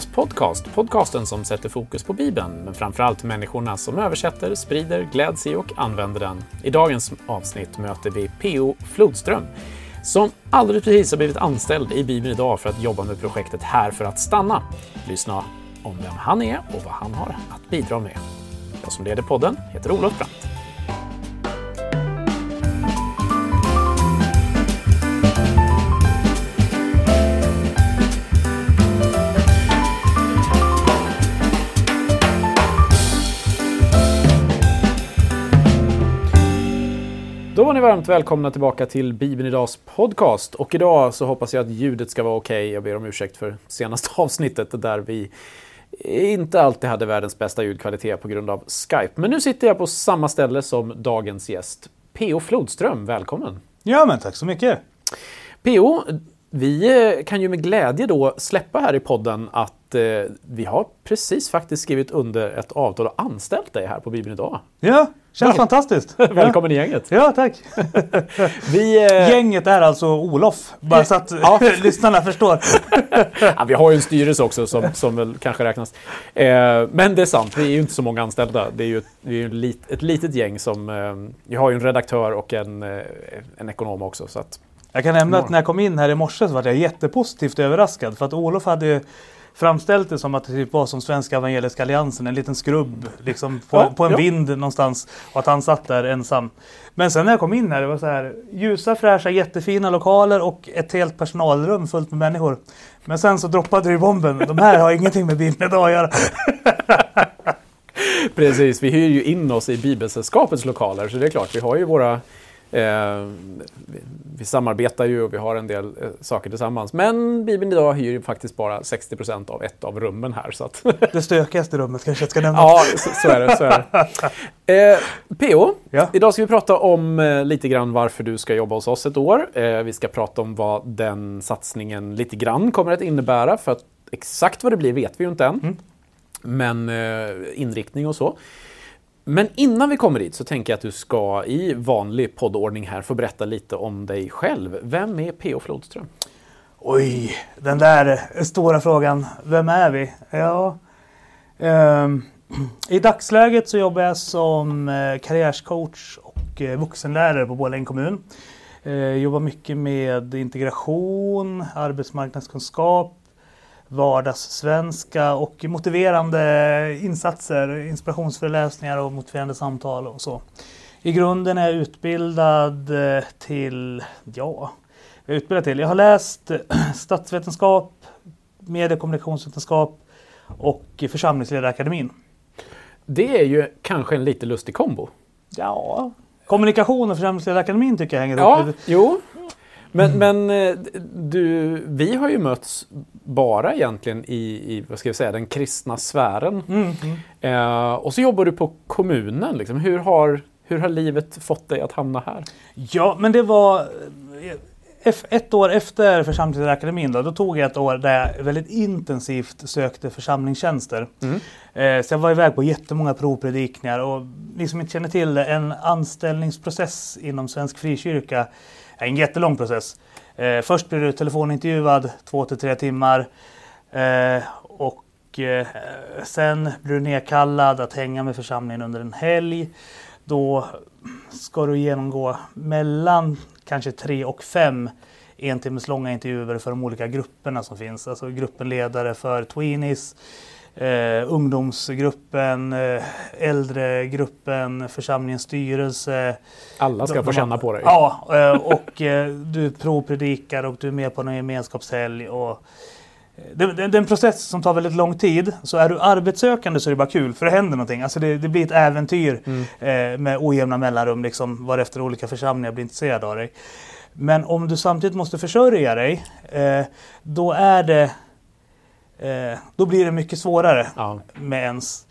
Bibelkaos podcast. Podcasten som sätter fokus på Bibeln, men framförallt människorna som översätter, sprider, gläds i och använder den. I dagens avsnitt möter vi P.O. Flodström som alldeles precis har blivit anställd i Bibeln idag för att jobba med projektet Här för att stanna. Lyssna om vem han är och vad han har att bidra med. Jag som leder podden heter Olof Brandt. Ni varmt välkomna tillbaka till Bibeln Idags podcast. Och idag så hoppas jag att ljudet ska vara okej. Okay. Jag ber om ursäkt för senaste avsnittet där vi inte alltid hade världens bästa ljudkvalitet på grund av Skype. Men nu sitter jag på samma ställe som dagens gäst. P.O. Flodström, välkommen! Ja, men tack så mycket! P.O. Vi kan ju med glädje då släppa här i podden att eh, vi har precis faktiskt skrivit under ett avtal och anställt dig här på Bibeln idag. Ja, känns Väl fantastiskt. Välkommen i gänget. Ja, tack. vi, eh... Gänget är alltså Olof, bara så att ja. lyssnarna förstår. ja, vi har ju en styrelse också som, som väl kanske räknas. Eh, men det är sant, vi är ju inte så många anställda. Det är ju ett, är ett, lit, ett litet gäng som... Eh, vi har ju en redaktör och en, eh, en ekonom också. Så att, jag kan nämna att när jag kom in här i morse så var jag jättepositivt överraskad. För att Olof hade framställt det som att det typ var som Svenska Evangeliska Alliansen, en liten skrubb liksom på, ja, på en ja. vind någonstans. Och att han satt där ensam. Men sen när jag kom in här, det var så här ljusa, fräscha, jättefina lokaler och ett helt personalrum fullt med människor. Men sen så droppade det bomben. De här har ingenting med Bibeln idag att göra. Precis, vi hyr ju in oss i Bibelsällskapets lokaler så det är klart, vi har ju våra Eh, vi, vi, samarbetar ju och vi har en del eh, saker tillsammans. Men Bibeln idag hyr ju faktiskt bara 60 procent av ett av rummen här. Så att det stökigaste rummet kanske jag ska nämna. Ja, så, så, är det. Så är det. Eh, PO, ja. idag ska vi prata om eh, lite grann varför du ska jobba hos oss ett år. Eh, vi ska prata om vad den satsningen lite grann kommer att innebära. För att exakt vad det blir vet vi ju inte än. Mm. Men eh, inriktning och så. Men innan vi kommer dit så tänker jag att du ska i vanlig poddordning här få berätta lite om dig själv. Vem är P.O. Flodström? Oj, den där stora frågan. Vem är vi? Ja, um, I dagsläget så jobbar jag som eh, karriärscoach och eh, vuxenlärare på Borlänge kommun. Jag jobbar mycket med integration, arbetsmarknadskunskap, vardagssvenska och motiverande insatser, inspirationsföreläsningar och motiverande samtal och så. I grunden är jag utbildad eh, till, ja, jag utbildad till, jag har läst statsvetenskap, medie och kommunikationsvetenskap och församlingsledarakademin. Det är ju kanske en lite lustig kombo. Ja, kommunikation och församlingsledarakademin tycker jag hänger ja, ihop. Jo, men, mm. men eh, du, vi har ju mötts bara egentligen i, i vad ska jag säga, den kristna sfären. Mm. Mm. Eh, och så jobbar du på kommunen. Liksom. Hur, har, hur har livet fått dig att hamna här? Ja, men det var eh, ett år efter församlingsakademin då, då tog jag ett år där jag väldigt intensivt sökte församlingstjänster. Mm. Eh, så jag var iväg på jättemånga provpredikningar och ni som inte känner till det, en anställningsprocess inom Svensk Frikyrka en jättelång process. Eh, först blir du telefonintervjuad två till tre timmar. Eh, och eh, sen blir du nedkallad att hänga med församlingen under en helg. Då ska du genomgå mellan kanske tre och fem en timmes långa intervjuer för de olika grupperna som finns. Alltså gruppen ledare för Tweenies, eh, ungdomsgruppen, eh, äldregruppen, församlingens styrelse. Alla ska de, få känna på dig. Ja, eh, och eh, du provpredikar och du är med på någon gemenskapshelg. Och, eh, det, det, det, är en process som tar väldigt lång tid. Så är du arbetssökande så är det bara kul för det händer någonting. Alltså det, det blir ett äventyr mm. eh, med ojämna mellanrum liksom, varefter olika församlingar blir intresserade av dig. Men om du samtidigt måste försörja dig, eh, då är det Eh, då blir det mycket svårare ja. med ens.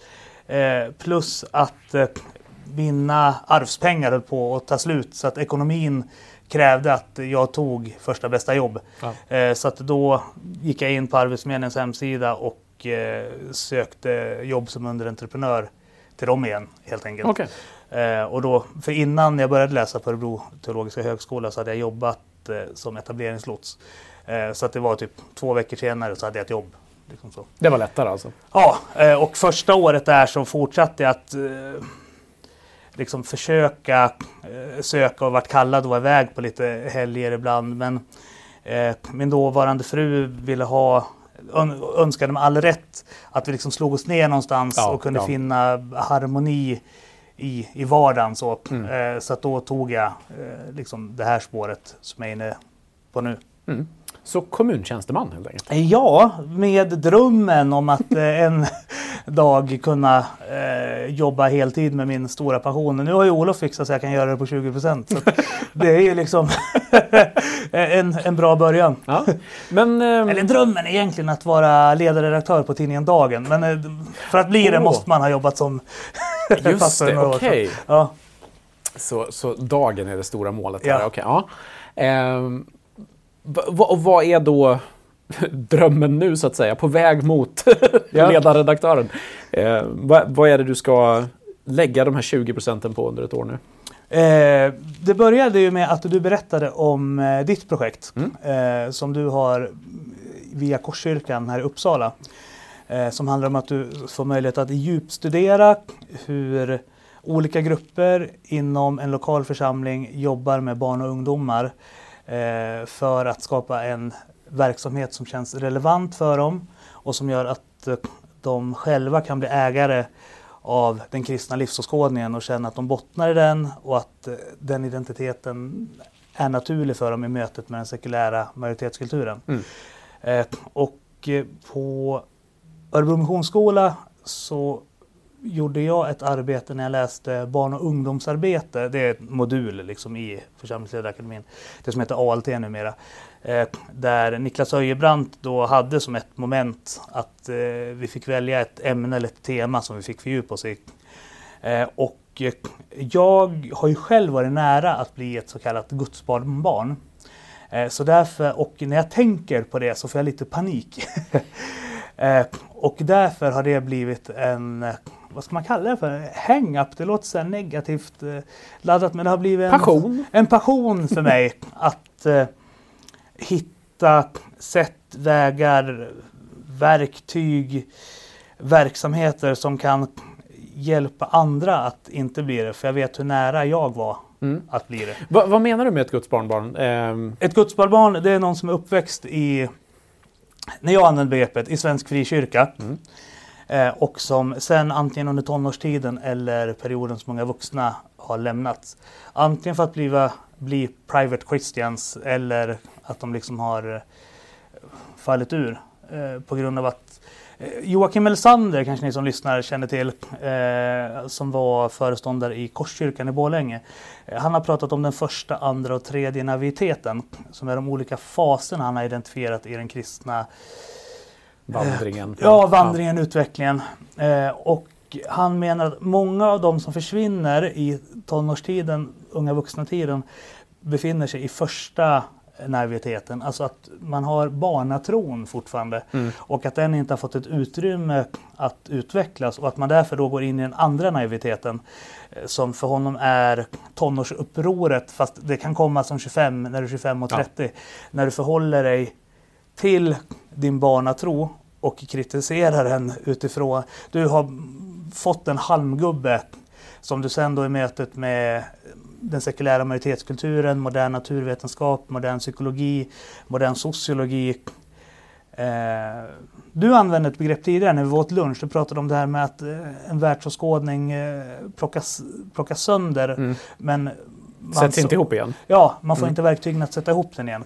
Eh, plus att eh, mina arvspengar höll på att ta slut så att ekonomin krävde att jag tog första bästa jobb. Ja. Eh, så att då gick jag in på Arbetsförmedlingens hemsida och eh, sökte jobb som underentreprenör till dem igen helt enkelt. Okay. Eh, och då, för innan jag började läsa på Örebro teologiska högskola så hade jag jobbat som etableringslots. Så att det var typ två veckor senare så hade jag ett jobb Liksom så. Det var lättare alltså? Ja, eh, och första året där så fortsatte jag att eh, liksom försöka eh, söka och varit kallad och vara iväg på lite helger ibland. Men min dåvarande fru ville ha önskade med all rätt att vi liksom slog oss ner någonstans ja, och kunde ja. finna harmoni i, i vardagen. Så, mm. eh, så att då tog jag eh, liksom det här spåret som jag är inne på nu. Mm. Så kommuntjänsteman helt enkelt? Ja, med drömmen om att eh, en dag kunna eh, jobba heltid med min stora passion. Nu har ju Olof fixat så jag kan göra det på 20 procent. Det är ju liksom en, en bra början. Ja. Men, eh, Eller drömmen är egentligen att vara ledarredaktör på tidningen Dagen. Men eh, för att bli oh. det måste man ha jobbat som Just det, okej. Okay. Ja. Så, så Dagen är det stora målet? Ja. Här. Okay, ja. Eh, och vad är då drömmen nu så att säga, på väg mot ledarredaktören? Eh, vad, vad, är det du ska lägga de här 20 procenten på under ett år nu? Eh, det började ju med att du berättade om eh, ditt projekt mm. eh, som du har via Korskyrkan här i Uppsala. Eh, som handlar om att du får möjlighet att djupstudera hur olika grupper inom en lokal församling jobbar med barn och ungdomar för att skapa en verksamhet som känns relevant för dem och som gör att eh, de själva kan bli ägare av den kristna livsåskådningen och känna att de bottnar i den och att eh, den identiteten är naturlig för dem i mötet med den sekulära majoritetskulturen. Mm. och på Örebro Missionsskola så gjorde jag ett arbete när jag läste barn och ungdomsarbete. Det är en modul liksom i Församlingsledarakademin. Det som heter ALT numera. Eh, där Niklas Öjebrant då hade som ett moment att eh, vi fick välja ett ämne eller ett tema som vi fick fördjupa oss i. Eh, och eh, jag har ju själv varit nära att bli ett så kallat gudsbarnbarn. Eh, så därför, och när jag tänker på det så får jag lite panik. Eh, Eh, och därför har det blivit en vad ska man kalla det för? Hang-up. Det låter så negativt eh, laddat men det har blivit en passion, en passion för mig att eh, hitta sätt, vägar, verktyg, verksamheter som kan hjälpa andra att inte bli det. För jag vet hur nära jag var mm. att bli det. Va, vad menar du med ett gudsbarnbarn? Eh... Ett gudsbarnbarn det är någon som är uppväxt i, när jag använder begreppet, i svensk frikyrka. Mm. Eh, och som sen antingen under tonårstiden eller perioden som många vuxna har lämnat. Antingen för att bli, bli private christians eller att de liksom har eh, fallit ur eh, på grund av att Joakim Elsander, kanske ni som lyssnar känner till, eh, som var föreståndare i Korskyrkan i Borlänge. Eh, han har pratat om den första, andra och tredje naviteten, som är de olika faserna han har identifierat i den kristna Vandringen. Ja, vandringen, ja. utvecklingen. Eh, och han menar att många av de som försvinner i tonårstiden, unga vuxna-tiden, befinner sig i första nerviteten. Alltså att man har barnatron fortfarande mm. och att den inte har fått ett utrymme att utvecklas och att man därför då går in i den andra naiviteten eh, som för honom är tonårsupproret fast det kan komma som 25, när du är 25 och 30. Ja. När du förhåller dig till din barnatro och kritiserar den utifrån... Du har fått en halmgubbe som du sen då i mötet med den sekulära majoritetskulturen, modern naturvetenskap, modern psykologi, modern sociologi. Eh, du använde ett begrepp tidigare när vi åt lunch. Du pratade om det här med att eh, en världsåskådning eh, plockas, plockas sönder. Mm. Men Sätts inte ihop igen? Ja, man får mm. inte verktygen att sätta ihop den igen.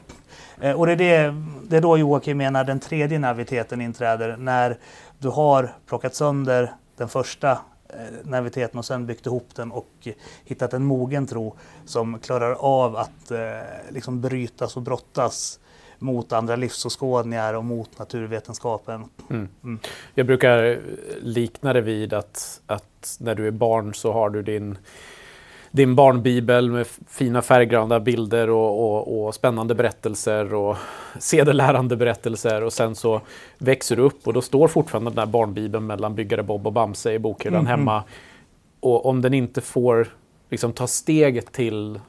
Eh, och det är, det, det är då Joakim menar den tredje naviteten inträder. När du har plockat sönder den första eh, naviteten och sen byggt ihop den och hittat en mogen tro som klarar av att eh, liksom brytas och brottas mot andra livsåskådningar och mot naturvetenskapen. Mm. Mm. Jag brukar likna det vid att, att när du är barn så har du din din barnbibel med fina färgglada bilder och, och, och, spännande berättelser och sedelärande berättelser och sen så växer du upp och då står fortfarande den där barnbibeln mellan byggare Bob och Bamse i bokhyllan mm. hemma. Och om den inte får liksom, ta steget till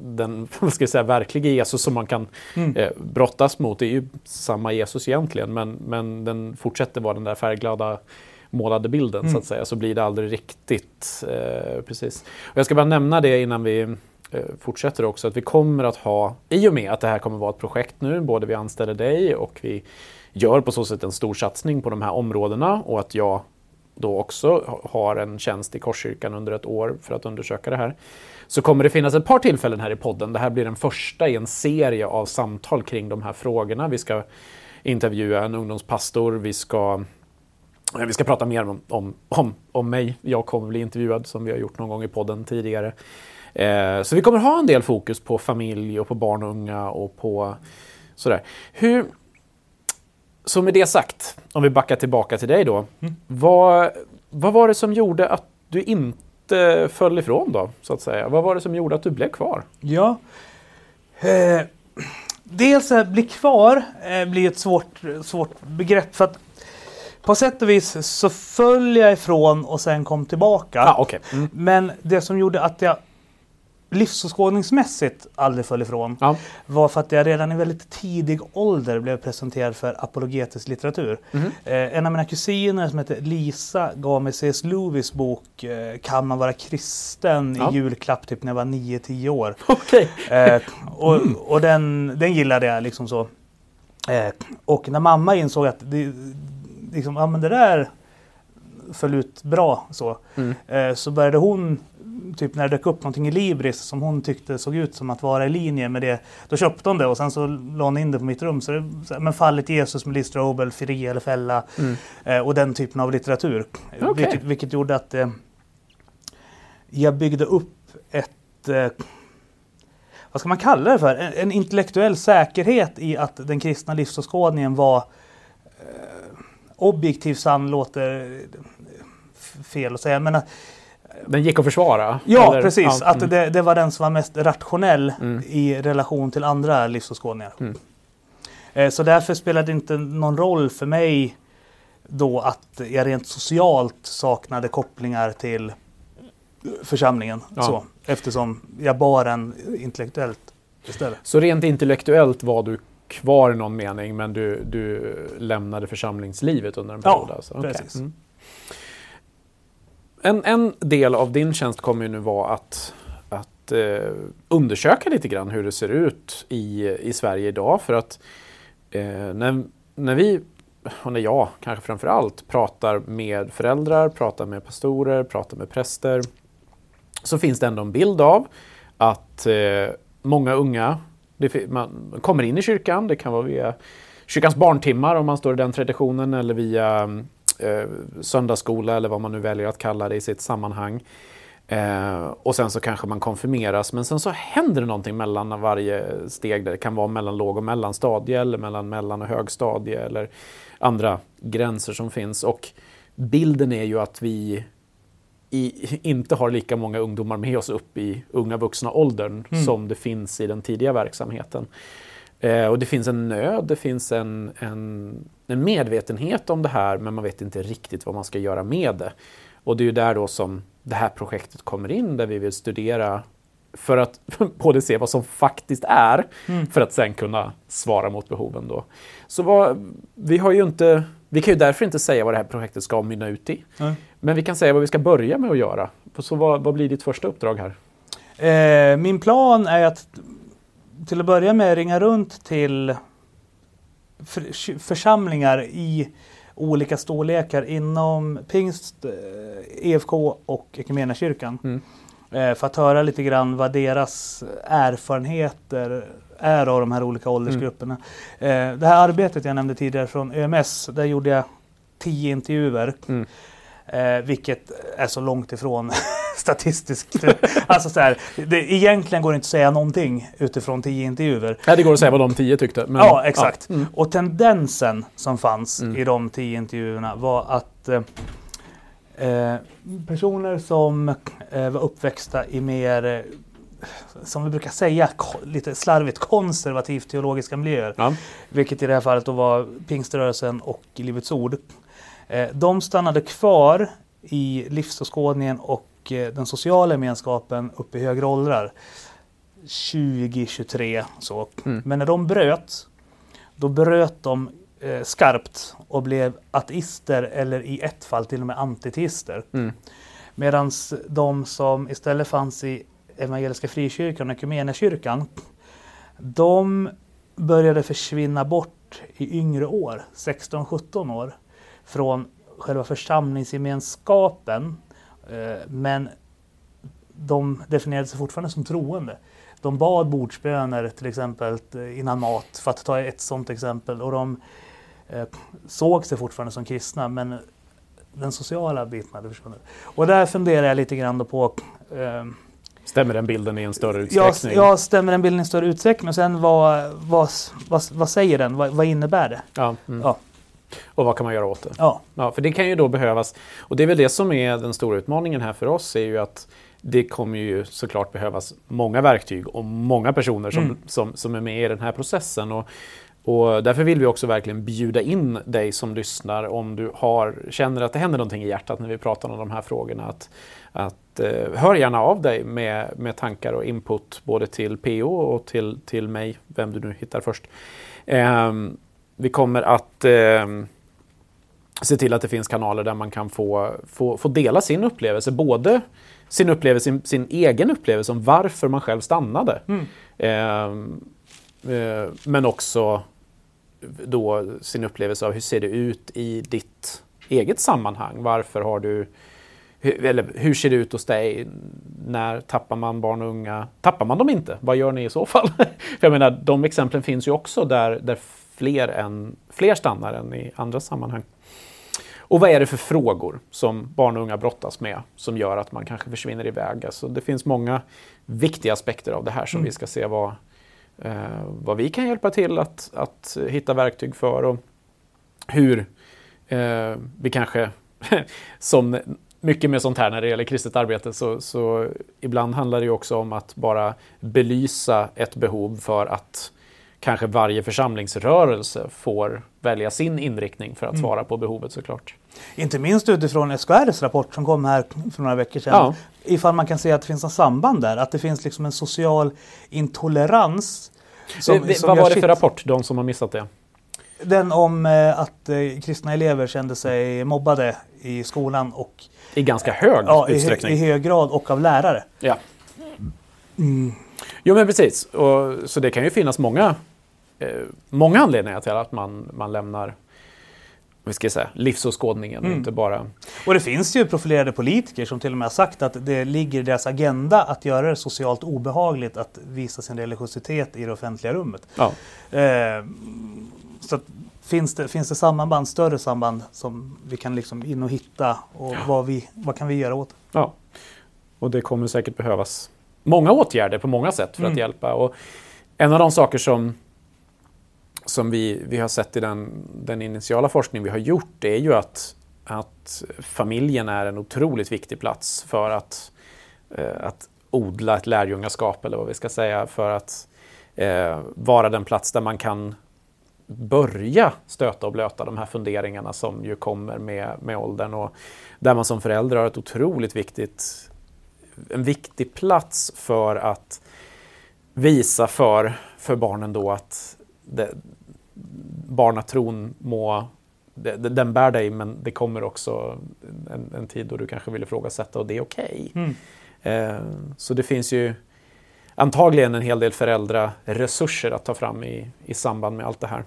den vad ska jag säga, verkliga Jesus som man kan mm. eh, brottas mot. Det är ju samma Jesus egentligen men, men den fortsätter vara den där färgglada målade bilden mm. så att säga. Så blir det aldrig riktigt eh, precis. Och jag ska bara nämna det innan vi eh, fortsätter också att vi kommer att ha, i och med att det här kommer vara ett projekt nu, både vi anställer dig och vi gör på så sätt en stor satsning på de här områdena och att jag då också har en tjänst i Korskyrkan under ett år för att undersöka det här. Så kommer det finnas ett par tillfällen här i podden. Det här blir den första i en serie av samtal kring de här frågorna. Vi ska intervjua en ungdomspastor, vi ska, vi ska prata mer om, om, om, om mig. Jag kommer bli intervjuad som vi har gjort någon gång i podden tidigare. Eh, så vi kommer ha en del fokus på familj och på barn och unga och på sådär. Hur, så med det sagt, om vi backar tillbaka till dig då. Mm. Vad, vad var det som gjorde att du inte föll ifrån då, så att säga? Vad var det som gjorde att du blev kvar? Ja, eh, dels att bli kvar eh, blir ett svårt, svårt begrepp. för att på sätt och vis så föll jag ifrån och sen kom tillbaka. Ah, okay. mm. Men det som gjorde att jag livsåskådningsmässigt aldrig föll ifrån ja. var för att jag redan i väldigt tidig ålder blev presenterad för apologetisk litteratur. Mm. Eh, en av mina kusiner som heter Lisa gav mig C.S. Lewis bok eh, Kan man vara kristen ja. i julklapp typ när jag var 9-10 år. Okay. Eh, och, mm. och den, den gillade jag liksom så. Eh, och när mamma insåg att det, liksom, ja, men det där föll ut bra så, mm. Eh, så började hon typ när det dök upp någonting i Libris som hon tyckte såg ut som att vara i linje med det. Då köpte hon det och sen så la hon in det på mitt rum. Så det, men Fallet Jesus med Lee Strobel, Fri eller Fälla mm. eh, och den typen av litteratur. Okay. Vilket, vilket, gjorde att eh, jag byggde upp ett eh, vad ska man kalla det för? En, en, intellektuell säkerhet i att den kristna livsåskådningen var eh, objektiv sann låter fel att säga. Men den gick att försvara? Ja, eller? precis. Ja, att mm. det, det, var den som var mest rationell mm. i relation till andra livsåskådningar. Mm. Eh, så därför spelade det inte någon roll för mig då att jag rent socialt saknade kopplingar till församlingen. Ja. Så, eftersom jag bar den intellektuellt istället. Så rent intellektuellt var du kvar i någon mening men du, du lämnade församlingslivet under en period? Ja, alltså. precis. Okay. Mm. En, en del av din tjänst kommer ju nu vara att, att eh, undersöka lite grann hur det ser ut i, i Sverige idag. För att eh, när, när vi, och när jag kanske framför allt, pratar med föräldrar, pratar med pastorer, pratar med präster, så finns det ändå en bild av att eh, många unga det, man kommer in i kyrkan, det kan vara via kyrkans barntimmar om man står i den traditionen eller via eh, söndagsskola eller vad man nu väljer att kalla det i sitt sammanhang. Eh, och sen så kanske man konfirmeras men sen så händer det någonting mellan varje steg. Där det kan vara mellan låg och mellanstadie eller mellan mellan och högstadie eller andra gränser som finns. Och bilden är ju att vi i, inte har lika många ungdomar med oss upp i unga vuxna åldern mm. som det finns i den tidiga verksamheten. Eh, och det finns en nöd, det finns en, en, en, medvetenhet om det här men man vet inte riktigt vad man ska göra med det. Och det är ju där då som det här projektet kommer in där vi vill studera för att både se vad som faktiskt är mm. för att sen kunna svara mot behoven. Då. Så vad, vi, har ju inte, vi kan ju därför inte säga vad det här projektet ska mynna ut i. Mm. Men vi kan säga vad vi ska börja med att göra. Så vad, vad blir ditt första uppdrag här? Eh, min plan är att till att börja med ringa runt till för, församlingar i olika storlekar inom pingst, EFK och Equmeniakyrkan. Mm. Eh, för att höra lite grann vad deras erfarenheter är av de här olika åldersgrupperna. Mm. Det här arbetet jag nämnde tidigare från ÖMS, där gjorde jag tio intervjuer. Mm. Eh, vilket är så långt ifrån statistiskt. alltså så här, det, egentligen går det inte att säga någonting utifrån tio intervjuer. Nej, det går att säga vad de tio tyckte. Men, ja, exakt. Ja. Mm. Och tendensen som fanns mm. i de tio intervjuerna var att eh, eh personer som eh, var uppväxta i mer eh, som vi brukar säga, lite slarvigt konservativt teologiska miljöer. Ja. Vilket i det här fallet då var pingströrelsen och Livets Ord. Eh, de stannade kvar i livsåskådningen och den sociala gemenskapen upp i högre åldrar. 2023. Så. Mm. Men när de bröt, då bröt de eh, skarpt och blev ateister eller i ett fall till och med antiteister. Mm. Medan de som istället fanns i Evangeliska Frikyrkan och Equmeniakyrkan, de började försvinna bort i yngre år, 16-17 år, från själva församlingsgemenskapen. Eh, men de definierade sig fortfarande som troende. De bad bordsböner till exempel innan mat, för att ta ett sådant exempel. Och de eh, såg sig fortfarande som kristna, men den sociala biten hade försvunnit. Och där funderar jag lite grann på eh, Stämmer den bilden i en större utsträckning? Ja, ja stämmer den bilden i en större utsträckning? Och sen vad, vad, vad, vad säger den? Vad, vad innebär det? Ja, mm. ja. Och vad kan man göra åt det? Ja. ja. För det kan ju då behövas. Och det är väl det som är den stora utmaningen här för oss. är ju att det kommer ju såklart behövas många verktyg och många personer som, mm. som, som är med i den här processen. Och, och därför vill vi också verkligen bjuda in dig som lyssnar om du har, känner att det händer någonting i hjärtat när vi pratar om de här frågorna. Att, att eh, hör gärna av dig med, med tankar och input både till PO och till, till mig, vem du nu hittar först. Eh, vi kommer att eh, se till att det finns kanaler där man kan få, få, få dela sin upplevelse. Både sin upplevelse, sin, sin egen upplevelse om varför man själv stannade. Mm. Eh, men också då sin upplevelse av hur ser det ut i ditt eget sammanhang. Varför har du eller hur ser det ut hos dig? När tappar man barn och unga? Tappar man dem inte? Vad gör ni i så fall? För jag menar, de exemplen finns ju också där, där fler, än, fler stannar än i andra sammanhang. Och vad är det för frågor som barn och unga brottas med som gör att man kanske försvinner iväg? Alltså det finns många viktiga aspekter av det här som mm. vi ska se vad, eh, vad vi kan hjälpa till att, att hitta verktyg för och hur eh, vi kanske, som mycket med sånt här när det gäller kristet arbete, så, så ibland handlar det också om att bara belysa ett behov för att kanske varje församlingsrörelse får välja sin inriktning för att mm. svara på behovet såklart. Inte minst utifrån SKRs rapport som kom här för några veckor sedan. Ja. Ifall man kan se att det finns en samband där, att det finns liksom en social intolerans. Som, det, som vad var det för rapport, de som har missat det? Den om eh, att eh, kristna elever kände sig mobbade i skolan och i ganska hög ja, utsträckning. I, I hög grad och av lärare. Ja. Mm. Jo men precis, och, så det kan ju finnas många, eh, många anledningar till att man, man lämnar vi ska säga, livsåskådningen. Mm. Inte bara... Och det finns ju profilerade politiker som till och med har sagt att det ligger i deras agenda att göra det socialt obehagligt att visa sin religiositet i det offentliga rummet. Ja. Eh, så finns, det, finns det samband, större samband som vi kan liksom in och hitta och ja. vad, vi, vad kan vi göra åt det? Ja, och det kommer säkert behövas många åtgärder på många sätt för mm. att hjälpa. Och en av de saker som som vi, vi har sett i den, den initiala forskning vi har gjort det är ju att, att familjen är en otroligt viktig plats för att, eh, att odla ett lärjungaskap eller vad vi ska säga för att eh, vara den plats där man kan börja stöta och blöta de här funderingarna som ju kommer med, med åldern och där man som förälder har ett otroligt viktigt, en viktig plats för att visa för, för barnen då att det, barnatron må den bär dig men det kommer också en, en tid då du kanske vill ifrågasätta och det är okej. Okay. Mm. Eh, så det finns ju antagligen en hel del föräldraresurser att ta fram i, i samband med allt det här.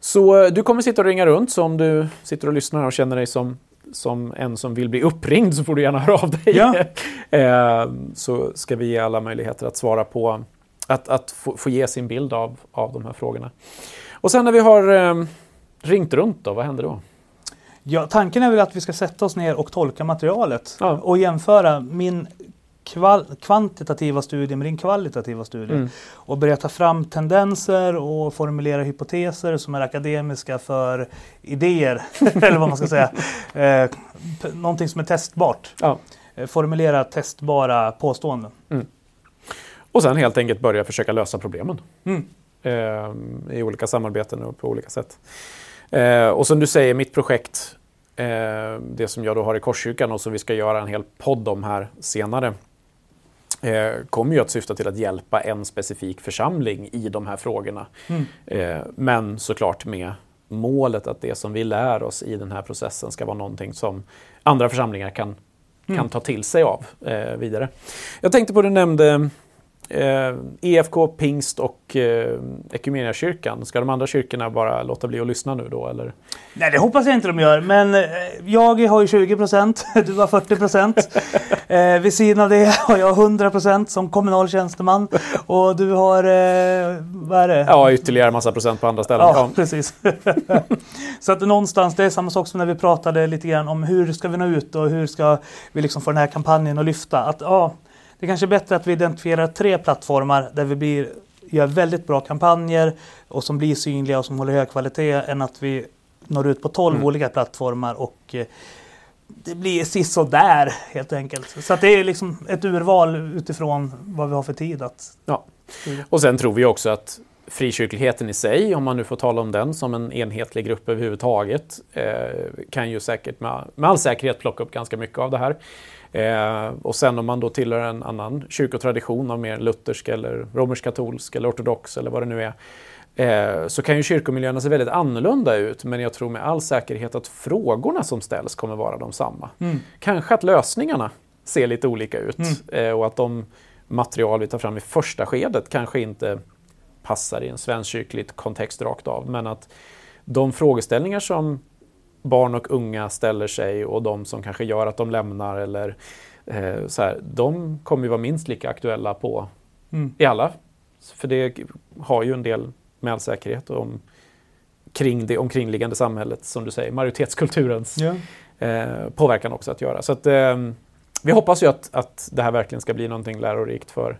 Så eh, du kommer sitta och ringa runt, så om du sitter och lyssnar och känner dig som, som en som vill bli uppringd så får du gärna höra av dig. Ja. eh, så ska vi ge alla möjligheter att svara på att, att få, få, ge sin bild av, av de här frågorna. Och sen när vi har eh, ringt runt då, vad händer då? Ja, tanken är väl att vi ska sätta oss ner och tolka materialet ja. och jämföra min kvantitativa studie med din kvalitativa studie. Mm. Och börja ta fram tendenser och formulera hypoteser som är akademiska för idéer, eller vad man ska säga. Eh, någonting som är testbart. Ja. Eh, formulera testbara påståenden. Mm. Och sen helt enkelt börja försöka lösa problemen. Mm. Eh, I olika samarbeten och på olika sätt. Eh, och som du säger, mitt projekt, eh, det som jag då har i Korskyrkan och som vi ska göra en hel podd om här senare, kommer ju att syfta till att hjälpa en specifik församling i de här frågorna. Mm. Eh, men såklart med målet att det som vi lär oss i den här processen ska vara någonting som andra församlingar kan, mm. kan ta till sig av eh, vidare. Jag tänkte på, du nämnde eh, EFK, Pingst och eh, Equmeniakyrkan. Ska de andra kyrkorna bara låta bli att lyssna nu då? Eller? Nej, det hoppas jag inte de gör. Men eh, jag har ju 20 procent, du har 40 procent. eh, vid sidan av det har jag 100 procent som kommunal tjänsteman. Och du har, eh, vad är det? Ja, ytterligare massa procent på andra ställen. Ja, ja. precis. Så att någonstans, det är samma sak som när vi pratade lite grann om hur ska vi nå ut och hur ska vi liksom få den här kampanjen att lyfta. Att, ja, det är kanske är bättre att vi identifierar tre plattformar där vi blir, gör väldigt bra kampanjer och som blir synliga och som håller hög kvalitet än att vi når ut på 12 mm. olika plattformar och eh, det blir där helt enkelt. Så det är liksom ett urval utifrån vad vi har för tid att... Ja. Och sen tror vi också att frikyrkligheten i sig, om man nu får tala om den som en enhetlig grupp överhuvudtaget, eh, kan ju säkert med, med all säkerhet plocka upp ganska mycket av det här. Eh, och sen om man då tillhör en annan kyrkotradition av mer luthersk eller romersk-katolsk eller ortodox eller vad det nu är, eh, så kan ju kyrkomiljöerna se väldigt annorlunda ut, men jag tror med all säkerhet att frågorna som ställs kommer vara de samma. Mm. Kanske att lösningarna ser lite olika ut mm. eh, och att de material vi tar fram i första skedet kanske inte passar i en svenskkyrkligt kontext rakt av, men att de frågeställningar som barn och unga ställer sig och de som kanske gör att de lämnar eller eh, så här, de kommer ju vara minst lika aktuella på mm. i alla. För det har ju en del med all säkerhet om, kring det omkringliggande samhället, som du säger, majoritetskulturens ja. eh, påverkan också att göra. Så att, eh, vi hoppas ju att, att det här verkligen ska bli någonting lärorikt för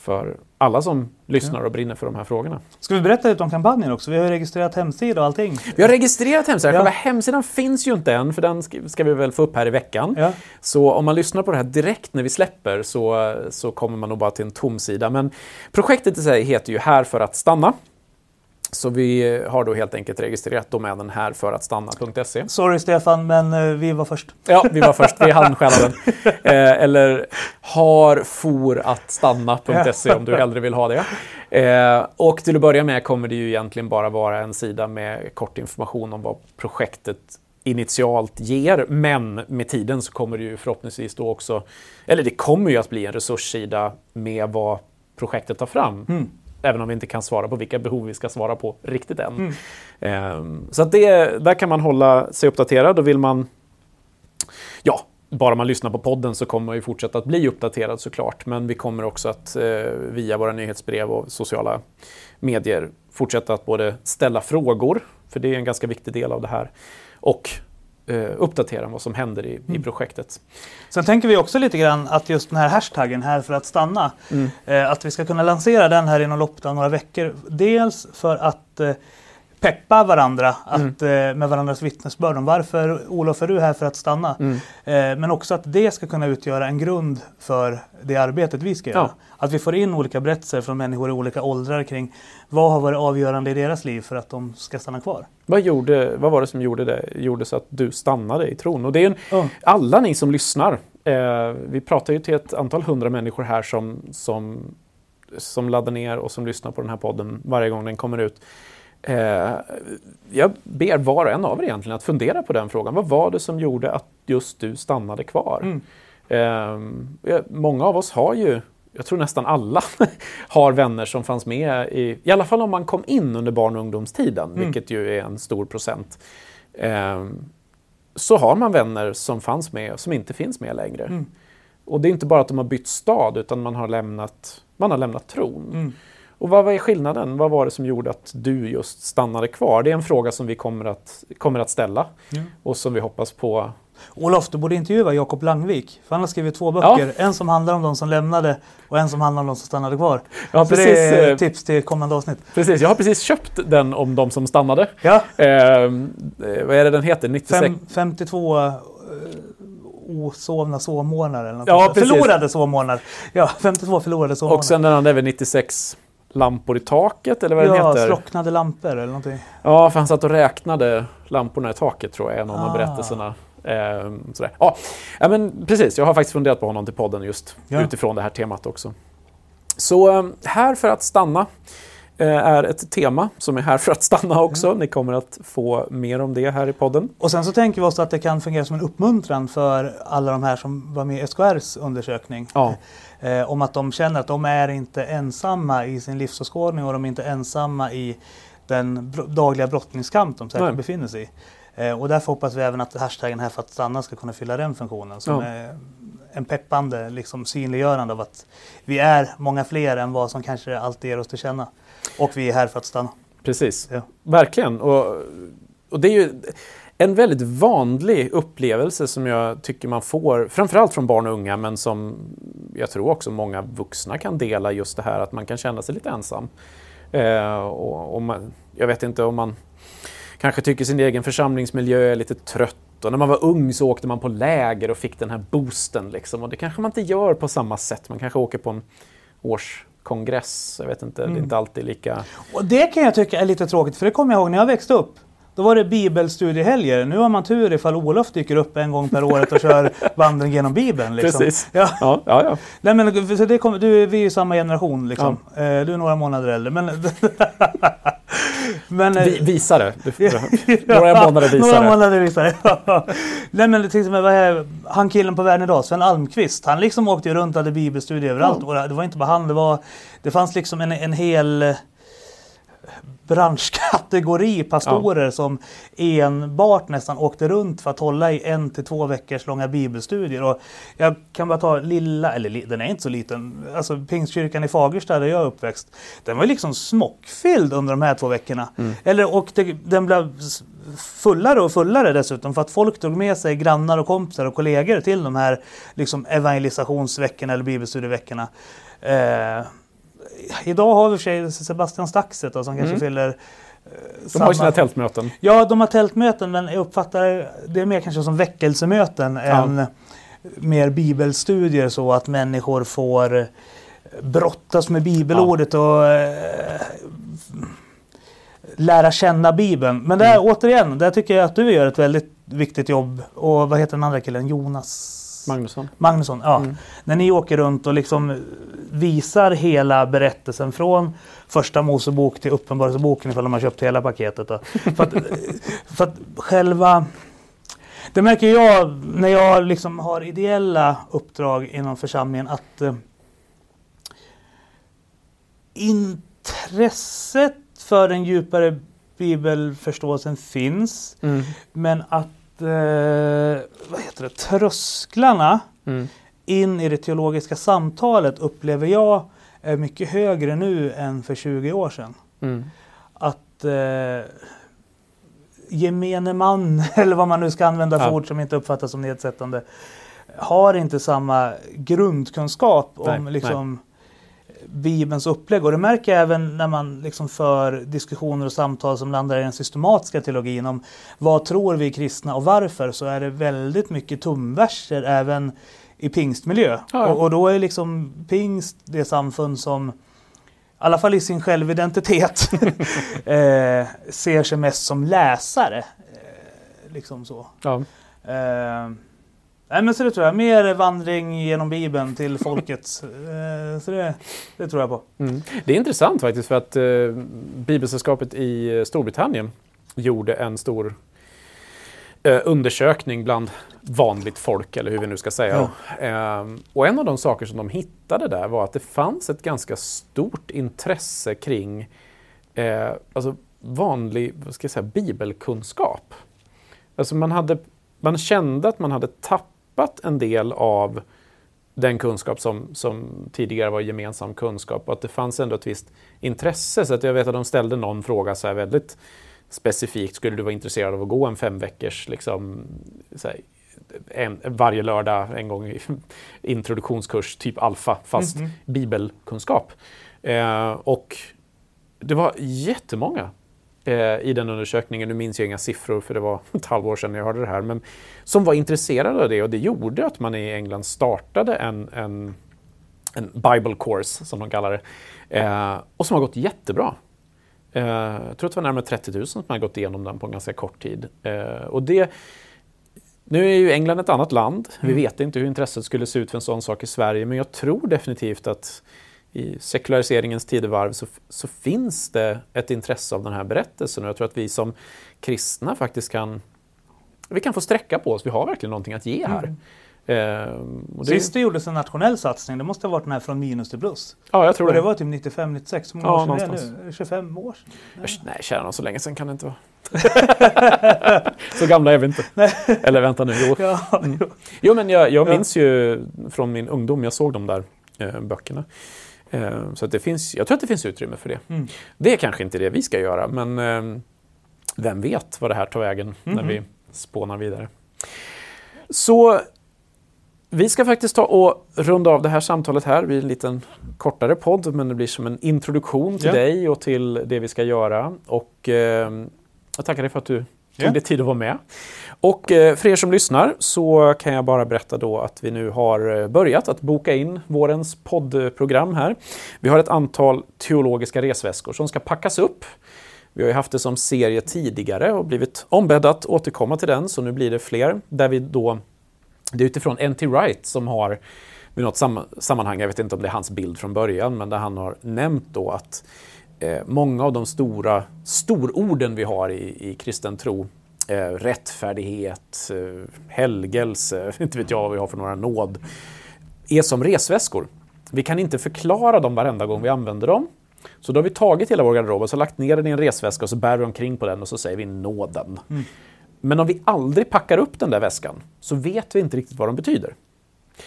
för alla som lyssnar och brinner för de här frågorna. Ska vi berätta lite om kampanjen också? Vi har registrerat hemsida och allting. Vi har registrerat hemsidan. Ja. Själva hemsidan finns ju inte än, för den ska vi väl få upp här i veckan. Ja. Så om man lyssnar på det här direkt när vi släpper så, så kommer man nog bara till en tom sida. Men projektet i sig heter ju Här för att stanna. Så vi har då helt enkelt registrerat domänen här för att stanna.se. Sorry Stefan, men eh, vi var först. Ja, vi var först. Vi hann stjäla den. Eh, eller har for att stanna.se om du hellre vill ha det. Eh, och till att börja med kommer det ju egentligen bara vara en sida med kort information om vad projektet initialt ger. Men med tiden så kommer det ju förhoppningsvis då också, eller det kommer ju att bli en resurssida med vad projektet tar fram. Mm. Även om vi inte kan svara på vilka behov vi ska svara på riktigt än. Mm. Um, så att det, där kan man hålla sig uppdaterad och vill man Ja, bara man lyssnar på podden så kommer man ju fortsätta att bli uppdaterad såklart. Men vi kommer också att eh, via våra nyhetsbrev och sociala medier fortsätta att både ställa frågor, för det är en ganska viktig del av det här, och eh, uppdatera vad som händer i, mm. i projektet. Sen tänker vi också lite grann att just den här hashtaggen här för att stanna, mm. eh, att vi ska kunna lansera den här inom loppet av några veckor. Dels för att eh, peppa varandra mm. att, mm. med varandras vittnesbörd om varför Olof är du här för att stanna. Mm. Eh, men också att det ska kunna utgöra en grund för det arbetet vi ska göra. Ja. Att vi får in olika berättelser från människor i olika åldrar kring vad har varit avgörande i deras liv för att de ska stanna kvar. Vad, gjorde, vad var det som gjorde, det, gjorde så att du stannade i tron? Och det är en, oh. Alla ni som lyssnar, eh, vi pratar ju till ett antal hundra människor här som, som, som laddar ner och som lyssnar på den här podden varje gång den kommer ut. Eh, jag ber var och en av er egentligen att fundera på den frågan. Vad var det som gjorde att just du stannade kvar? Mm. Eh, många av oss har ju, jag tror nästan alla, har vänner som fanns med i, i alla fall om man kom in under barn och ungdomstiden, mm. vilket ju är en stor procent. Eh, så har man vänner som fanns med som inte finns med längre. Mm. Och det är inte bara att de har bytt stad utan man har lämnat, man har lämnat tron. Och vad är skillnaden? Vad var det som gjorde att du just stannade kvar? Det är en fråga som vi kommer att, kommer att ställa mm. och som vi hoppas på Olof, du borde intervjua Jakob Langvik. För han har skrivit två böcker. Ja. En som handlar om de som lämnade och en som handlar om de som stannade kvar. Ja, Så precis, det är eh, tips till kommande avsnitt. Precis, jag har precis köpt den om de som stannade. Ja. Ehm, eh, vad är det den heter? 96? Fem, 52 eh, osovna sovmånader. Eller något ja, förlorade sovmånader. Ja, 52 förlorade sovmånader. Och sen den andra är väl 96 lampor i taket eller vad ja, den heter? Ja, slocknade lampor eller någonting. Ja, för han satt och räknade lamporna i taket tror jag, en av ah. berättelserna. Eh, sådär. Ja, men precis. Jag har faktiskt funderat på honom till podden just ja. utifrån det här temat också. Så eh, här för att stanna eh, är ett tema som är här för att stanna också. Ni kommer att få mer om det här i podden. Och sen så tänker vi oss att det kan fungera som en uppmuntran för alla de här som var med i SKRs undersökning. Ja. Eh, om att de känner att de är inte ensamma i sin livsåskådning och de är inte ensamma i den dagliga brottningskamp de säkert Nej. befinner sig i. Eh, och därför hoppas vi även att hashtaggen här för att stanna ska kunna fylla den funktionen. Som ja. är en peppande liksom, synliggörande av att vi är många fler än vad som kanske alltid ger oss till känna. Och vi är här för att stanna. Precis, ja. verkligen. Och, och det är ju en väldigt vanlig upplevelse som jag tycker man får, framförallt från barn och unga, men som jag tror också många vuxna kan dela just det här att man kan känna sig lite ensam. Eh, och, och man, jag vet inte om man kanske tycker sin egen församlingsmiljö är lite trött. Och när man var ung så åkte man på läger och fick den här boosten. Liksom. Och det kanske man inte gör på samma sätt. Man kanske åker på en årskongress. Jag vet inte, mm. det är mm. inte alltid lika... Och det kan jag tycka är lite tråkigt, för det kommer jag ihåg när jag växte upp. Då var det bibelstudiehelger. Nu har man tur ifall Olof dyker upp en gång per året och kör vandring genom Bibeln. Liksom. Precis. Ja. Ja, ja, ja. Nej, men, så det kom, du, vi är ju samma generation. Liksom. Ja. Eh, du är några månader äldre. Men, men, Vi, visare. några månader visare. Några månader visare. Nej, men, exempel, vad är, han killen på världen idag, Sven Almqvist. Han liksom åkte runt och hade bibelstudier överallt. Och det var inte bara han. Det, var, det fanns liksom en, en hel branschkategori pastorer ja. som enbart nästan åkte runt för att hålla i en till två veckors långa bibelstudier. Och jag kan bara ta lilla, eller den är inte så liten, alltså Pingstkyrkan i Fagersta där jag är uppväxt. Den var liksom smockfylld under de här två veckorna. Mm. Eller, och det, den blev fullare och fullare dessutom för att folk tog med sig grannar och kompisar och kollegor till de här liksom, evangelisationsveckorna eller bibelstudieveckorna. Eh, idag har vi för sig Sebastian Staxet då, som kanske mm. fyller de samma... har sina tältmöten. Ja, de har tältmöten men jag uppfattar det mer kanske som väckelsemöten ja. än mer bibelstudier så att människor får brottas med bibelordet ja. och eh, lära känna Bibeln. Men där mm. återigen, där tycker jag att du gör ett väldigt viktigt jobb. Och vad heter den andra killen? Jonas? Magnusson. Magnusson, ja. Mm. När ni åker runt och liksom visar hela berättelsen från första Mosebok till Uppenbarelseboken ifall de har köpt hela paketet. Då. för, att, för att själva... Det märker jag när jag liksom har ideella uppdrag inom församlingen att eh, intresset för den djupare bibelförståelsen finns. Mm. Men att eh, vad heter det, trösklarna mm. in i det teologiska samtalet upplever jag är mycket högre nu än för 20 år sedan. Mm. Att eh, gemene man, eller vad man nu ska använda för ja. ord som inte uppfattas som nedsättande, har inte samma grundkunskap nej, om liksom, nej Bibelns upplägg. Och det märker jag även när man liksom för diskussioner och samtal som landar i den systematiska teologin om vad tror vi kristna och varför så är det väldigt mycket tumverser även i pingstmiljö. Ja. Och, och, då är liksom pingst det samfund som i alla fall i sin självidentitet eh, ser sig mest som läsare. Eh, liksom så. Ja. Eh, Nej men så det tror jag. Mer vandring genom Bibeln till folket. Eh, så det, det, tror jag på. Mm. Det är intressant faktiskt för att eh, Bibelsällskapet i Storbritannien gjorde en stor eh, undersökning bland vanligt folk, eller hur vi nu ska säga. Ja. Eh, och en av de saker som de hittade där var att det fanns ett ganska stort intresse kring eh, alltså vanlig vad ska jag säga, bibelkunskap. Alltså man, hade, man kände att man hade tappat tappat en del av den kunskap som, som tidigare var gemensam kunskap och att det fanns ändå ett visst intresse. Så att jag vet att de ställde någon fråga så här väldigt specifikt. Skulle du vara intresserad av att gå en fem veckors liksom, här, en, varje lördag en gång i introduktionskurs, typ alfa, fast mm -hmm. bibelkunskap. Eh, och det var jättemånga i den undersökningen, nu minns jag inga siffror för det var ett halvår sedan jag hörde det här, men som var intresserade av det och det gjorde att man i England startade en, en, en Bible course, som de kallar det, eh, och som har gått jättebra. Eh, jag tror att det var närmare 30 000 som har gått igenom den på en ganska kort tid. Eh, och det, Nu är ju England ett annat land. Vi mm. vet inte hur intresset skulle se ut för en sån sak i Sverige, men jag tror definitivt att i sekulariseringens tidevarv så, så, finns det ett intresse av den här berättelsen. Och jag tror att vi som kristna faktiskt kan, vi kan få sträcka på oss. Vi har verkligen någonting att ge här. Mm. Ehm, det... Sist det gjordes en nationell satsning, det måste ha varit den här från minus till plus. Ja, jag tror och det. det var typ 95, 96, hur många ja, år sedan är det nu? 25 år sedan? Nej, nej kära så länge sedan kan det inte vara. så gamla är vi inte. Eller vänta nu, jo. Ja, mm. jo men jag, jag minns ju från min ungdom, jag såg de där eh, böckerna. Eh, så att det finns, jag tror att det finns utrymme för det. Mm. Det är kanske inte det vi ska göra, men eh, vem vet vad det här tar vägen mm. när vi spånar vidare. Så vi ska faktiskt ta och runda av det här samtalet här. Det blir en liten kortare podd, men det blir som en introduktion till ja. dig och till det vi ska göra. Och eh, jag tackar dig för att du tog ja. dig tid att vara med. Och eh, för er som lyssnar så kan jag bara berätta då att vi nu har eh, börjat att boka in vårens poddprogram här. Vi har ett antal teologiska resväskor som ska packas upp. Vi har ju haft det som serie tidigare och blivit ombedda att återkomma till den, så nu blir det fler där vi då det är utifrån N.T. Wright som har vid något sam sammanhang, jag vet inte om det är hans bild från början, men där han har nämnt då att eh, många av de stora stororden vi har i, i kristen tro, eh, rättfärdighet, eh, helgelse, inte vet jag vad vi har för några nåd, är som resväskor. Vi kan inte förklara dem varenda gång vi använder dem. Så då har vi tagit hela vår garderob och så lagt ner den i en resväska och så bär vi omkring på den och så säger vi nåden. Mm. Men om vi aldrig packar upp den där väskan så vet vi inte riktigt vad de betyder.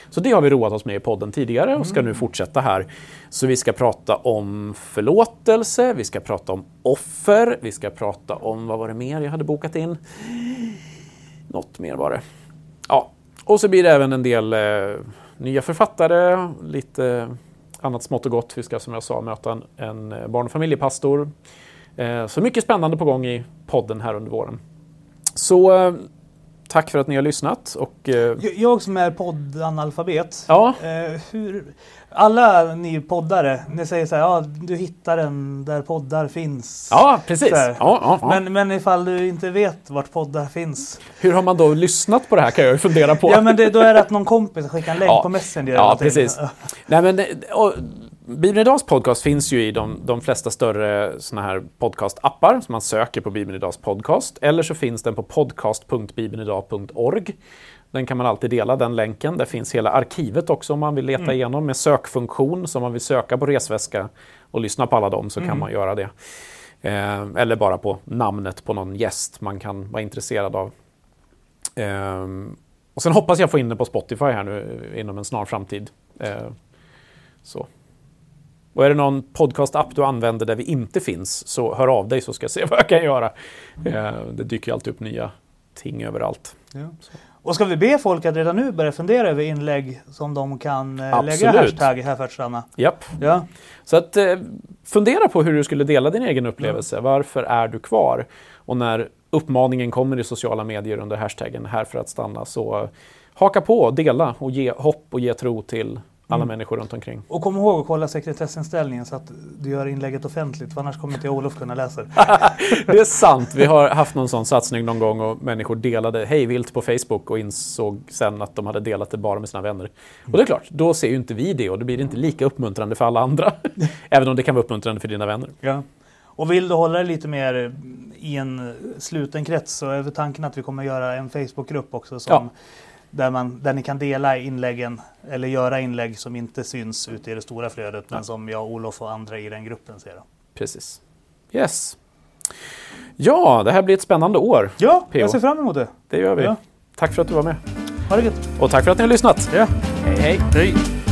Så det har vi roat oss med i podden tidigare och ska nu mm. fortsätta här. Så vi ska prata om förlåtelse, vi ska prata om offer, vi ska prata om, vad var det mer jag hade bokat in? Något mer var det. Ja, och så blir det även en del eh, nya författare, lite annat smått och gott. Vi ska som jag sa möta en, en barn och familjepastor. Eh, så mycket spännande på gång i podden här under våren. Så eh, tack för att ni har lyssnat. Och, eh, jag som är poddanalfabet. Ja. Eh, hur, alla ni poddare, ni säger så här, ja, du hittar den där poddar finns. Ja, precis. Ja, ja, ja. Men, men ifall du inte vet vart poddar finns. Hur har man då lyssnat på det här kan jag ju fundera på. Ja, men det, då är det att någon kompis skickar en länk på Messenger. Ja, precis. Nej, men, och, Bibeln Idags podcast finns ju i de, de flesta större såna här podcastappar som man söker på Bibeln Idags podcast. Eller så finns den på podcast.bibelidag.org. Den kan man alltid dela, den länken. Där finns hela arkivet också om man vill leta mm. igenom med sökfunktion. Så om man vill söka på resväska och lyssna på alla dem så mm. kan man göra det. Eh, eller bara på namnet på någon gäst man kan vara intresserad av. Eh, och sen hoppas jag få in den på Spotify här nu inom en snar framtid. Eh, så. Och är det någon podcast-app du använder där vi inte finns så hör av dig så ska jag se vad jag kan göra. Eh, det dyker ju alltid upp nya ting överallt. Ja. Och ska vi be folk att redan nu börja fundera över inlägg som de kan eh, Absolut. lägga hashtag här för att stanna? Japp. Ja. Så att eh, fundera på hur du skulle dela din egen upplevelse. Mm. Varför är du kvar? Och när uppmaningen kommer i sociala medier under hashtaggen här för att stanna så haka på, dela och ge hopp och ge tro till alla mm. människor runt omkring. Och kom ihåg att kolla sekretessinställningen så att du gör inlägget offentligt, för annars kommer inte Olof kunna läsa det. det är sant. Vi har haft någon sån satsning någon gång och människor delade hej vilt på Facebook och insåg sen att de hade delat det bara med sina vänner. Och det är klart, då ser ju inte vi det och då blir det inte lika uppmuntrande för alla andra. Även om det kan vara uppmuntrande för dina vänner. Ja. Och vill du hålla det lite mer i en sluten krets så är tanken att vi kommer göra en Facebookgrupp också som ja där, man, där ni kan dela inläggen eller göra inlägg som inte syns ute i det stora flödet men som jag, Olof och andra i den gruppen ser. Precis. Yes. Ja, det här blir ett spännande år. Ja, PO. jag ser fram emot det. Det gör vi. Ja. Tack för att du var med. Ha det gött. Och tack för att ni har lyssnat. Ja. hej. hej. hej.